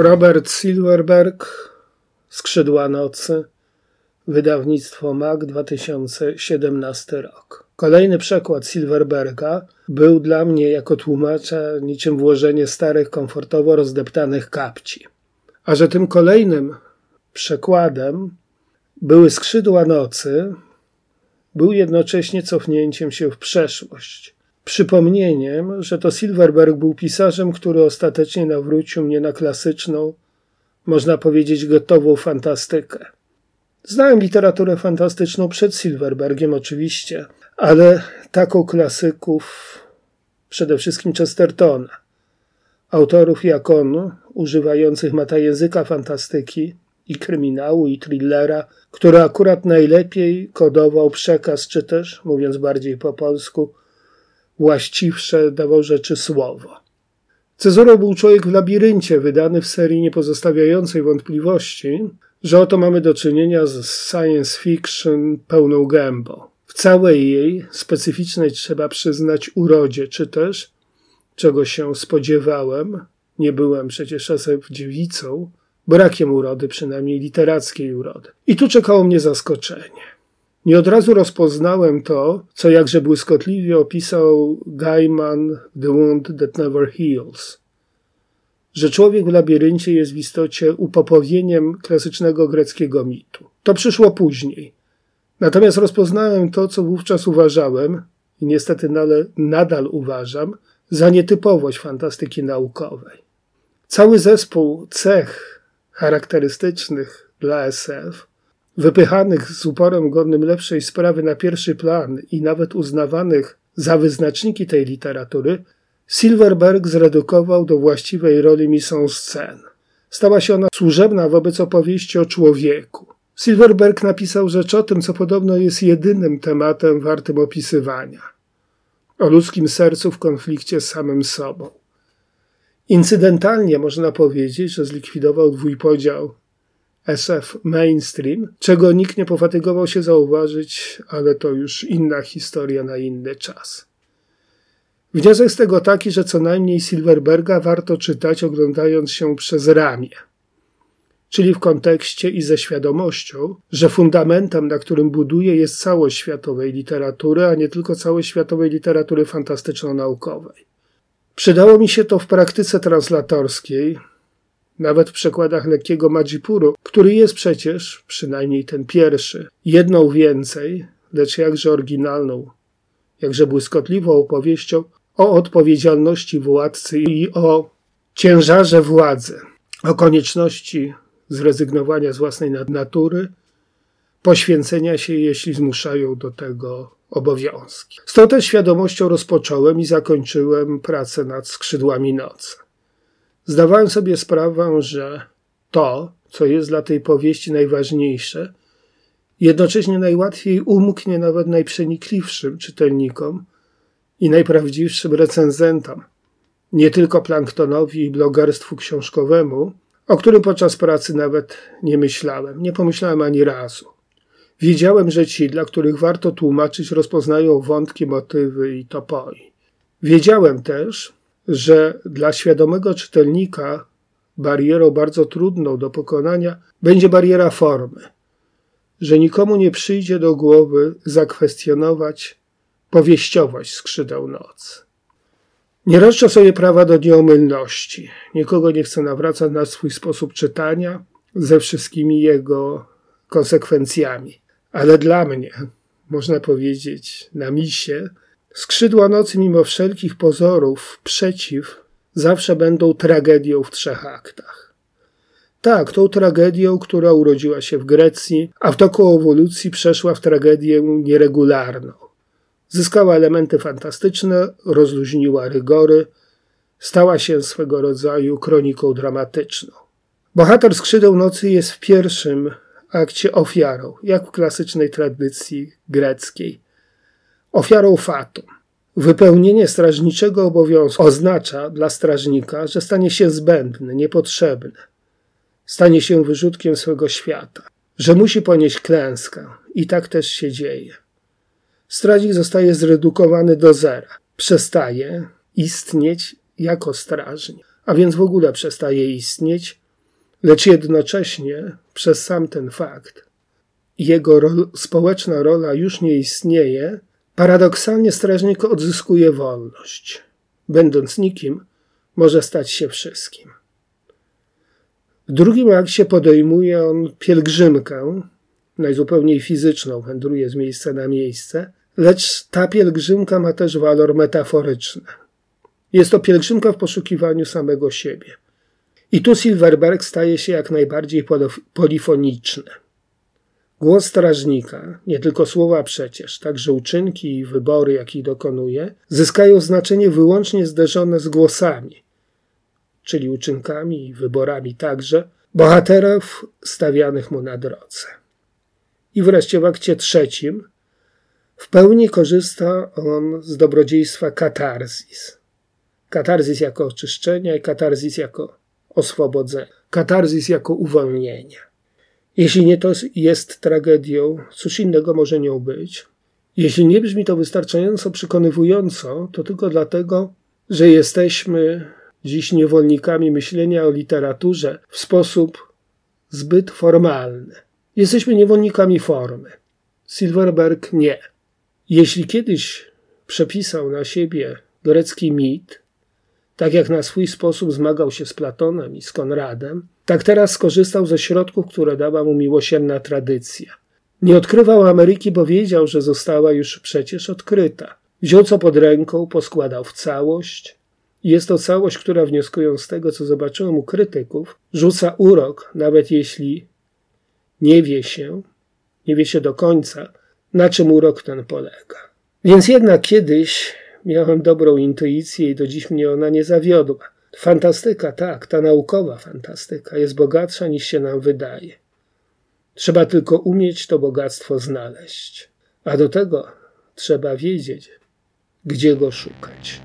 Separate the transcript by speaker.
Speaker 1: Robert Silverberg, Skrzydła Nocy, wydawnictwo MAG 2017 rok. Kolejny przekład Silverberga był dla mnie jako tłumacza niczym włożenie starych, komfortowo rozdeptanych kapci. A że tym kolejnym przekładem były skrzydła nocy, był jednocześnie cofnięciem się w przeszłość. Przypomnieniem, że to Silverberg był pisarzem, który ostatecznie nawrócił mnie na klasyczną, można powiedzieć gotową fantastykę. Znałem literaturę fantastyczną przed Silverbergiem oczywiście, ale taką klasyków przede wszystkim Chestertona, autorów jak on, używających języka fantastyki i kryminału i thrillera, który akurat najlepiej kodował przekaz, czy też, mówiąc bardziej po polsku, właściwsze dawał rzeczy słowo. Cezuro był człowiek w labiryncie, wydany w serii niepozostawiającej wątpliwości, że oto mamy do czynienia z science fiction pełną gębą. W całej jej specyficznej trzeba przyznać urodzie, czy też, czego się spodziewałem, nie byłem przecież czasem dziewicą, brakiem urody, przynajmniej literackiej urody. I tu czekało mnie zaskoczenie. Nie od razu rozpoznałem to, co jakże błyskotliwie opisał Gaiman The Wound That Never Heals. Że człowiek w labiryncie jest w istocie upopowieniem klasycznego greckiego mitu. To przyszło później. Natomiast rozpoznałem to, co wówczas uważałem, i niestety nadal uważam, za nietypowość fantastyki naukowej. Cały zespół cech charakterystycznych dla SF wypychanych z uporem godnym lepszej sprawy na pierwszy plan i nawet uznawanych za wyznaczniki tej literatury, Silverberg zredukował do właściwej roli misą scen. Stała się ona służebna wobec opowieści o człowieku. Silverberg napisał rzecz o tym, co podobno jest jedynym tematem wartym opisywania. O ludzkim sercu w konflikcie z samym sobą. Incydentalnie można powiedzieć, że zlikwidował dwójpodział SF mainstream, czego nikt nie pofatygował się zauważyć, ale to już inna historia na inny czas. Wniosek z tego taki, że co najmniej Silverberga warto czytać oglądając się przez ramię, czyli w kontekście i ze świadomością, że fundamentem, na którym buduje, jest całość światowej literatury, a nie tylko całość światowej literatury fantastyczno-naukowej. Przydało mi się to w praktyce translatorskiej, nawet w przekładach lekkiego Majipuru, który jest przecież, przynajmniej ten pierwszy, jedną więcej, lecz jakże oryginalną, jakże błyskotliwą opowieścią o odpowiedzialności władcy i o ciężarze władzy, o konieczności zrezygnowania z własnej natury, poświęcenia się, jeśli zmuszają do tego obowiązki. Z tą też świadomością rozpocząłem i zakończyłem pracę nad skrzydłami nocy. Zdawałem sobie sprawę, że to, co jest dla tej powieści najważniejsze, jednocześnie najłatwiej umknie nawet najprzenikliwszym czytelnikom i najprawdziwszym recenzentom, nie tylko planktonowi i blogerstwu książkowemu, o którym podczas pracy nawet nie myślałem, nie pomyślałem ani razu. Wiedziałem, że ci, dla których warto tłumaczyć, rozpoznają wątki, motywy i topoi. Wiedziałem też, że dla świadomego czytelnika barierą bardzo trudną do pokonania będzie bariera formy, że nikomu nie przyjdzie do głowy zakwestionować powieściowość skrzydeł nocy. Nie roszczę sobie prawa do nieomylności. Nikogo nie chcę nawracać na swój sposób czytania ze wszystkimi jego konsekwencjami. Ale dla mnie, można powiedzieć, na misie, Skrzydła nocy, mimo wszelkich pozorów przeciw, zawsze będą tragedią w trzech aktach. Tak, tą tragedią, która urodziła się w Grecji, a w toku ewolucji przeszła w tragedię nieregularną. Zyskała elementy fantastyczne, rozluźniła rygory, stała się swego rodzaju kroniką dramatyczną. Bohater Skrzydeł Nocy jest w pierwszym akcie ofiarą, jak w klasycznej tradycji greckiej ofiarą fatum. Wypełnienie strażniczego obowiązku oznacza dla strażnika, że stanie się zbędny, niepotrzebny, stanie się wyrzutkiem swego świata, że musi ponieść klęskę i tak też się dzieje. Strażnik zostaje zredukowany do zera, przestaje istnieć jako strażnik, a więc w ogóle przestaje istnieć, lecz jednocześnie przez sam ten fakt jego społeczna rola już nie istnieje, paradoksalnie strażnik odzyskuje wolność. Będąc nikim, może stać się wszystkim. W drugim akcie podejmuje on pielgrzymkę, najzupełniej fizyczną, wędruje z miejsca na miejsce, lecz ta pielgrzymka ma też walor metaforyczny. Jest to pielgrzymka w poszukiwaniu samego siebie. I tu Silverberg staje się jak najbardziej polifoniczny. Głos strażnika, nie tylko słowa przecież, także uczynki i wybory, jakich dokonuje, zyskają znaczenie wyłącznie zderzone z głosami, czyli uczynkami i wyborami także bohaterów stawianych mu na drodze. I wreszcie w akcie trzecim w pełni korzysta on z dobrodziejstwa katarzis. Katarzis jako oczyszczenia i katarzis jako oswobodzenia. Katarzis jako uwolnienie. Jeśli nie to jest tragedią, cóż innego może nią być. Jeśli nie brzmi to wystarczająco przekonywująco, to tylko dlatego, że jesteśmy dziś niewolnikami myślenia o literaturze w sposób zbyt formalny. Jesteśmy niewolnikami formy. Silverberg nie. Jeśli kiedyś przepisał na siebie grecki mit, tak jak na swój sposób zmagał się z Platonem i z Konradem, tak teraz skorzystał ze środków, które dała mu miłosierna tradycja. Nie odkrywał Ameryki, bo wiedział, że została już przecież odkryta. Wziął co pod ręką, poskładał w całość. Jest to całość, która wnioskując z tego, co zobaczyłem u krytyków, rzuca urok, nawet jeśli nie wie się, nie wie się do końca, na czym urok ten polega. Więc jednak kiedyś miałem dobrą intuicję i do dziś mnie ona nie zawiodła. Fantastyka, tak, ta naukowa fantastyka jest bogatsza niż się nam wydaje. Trzeba tylko umieć to bogactwo znaleźć, a do tego trzeba wiedzieć, gdzie go szukać.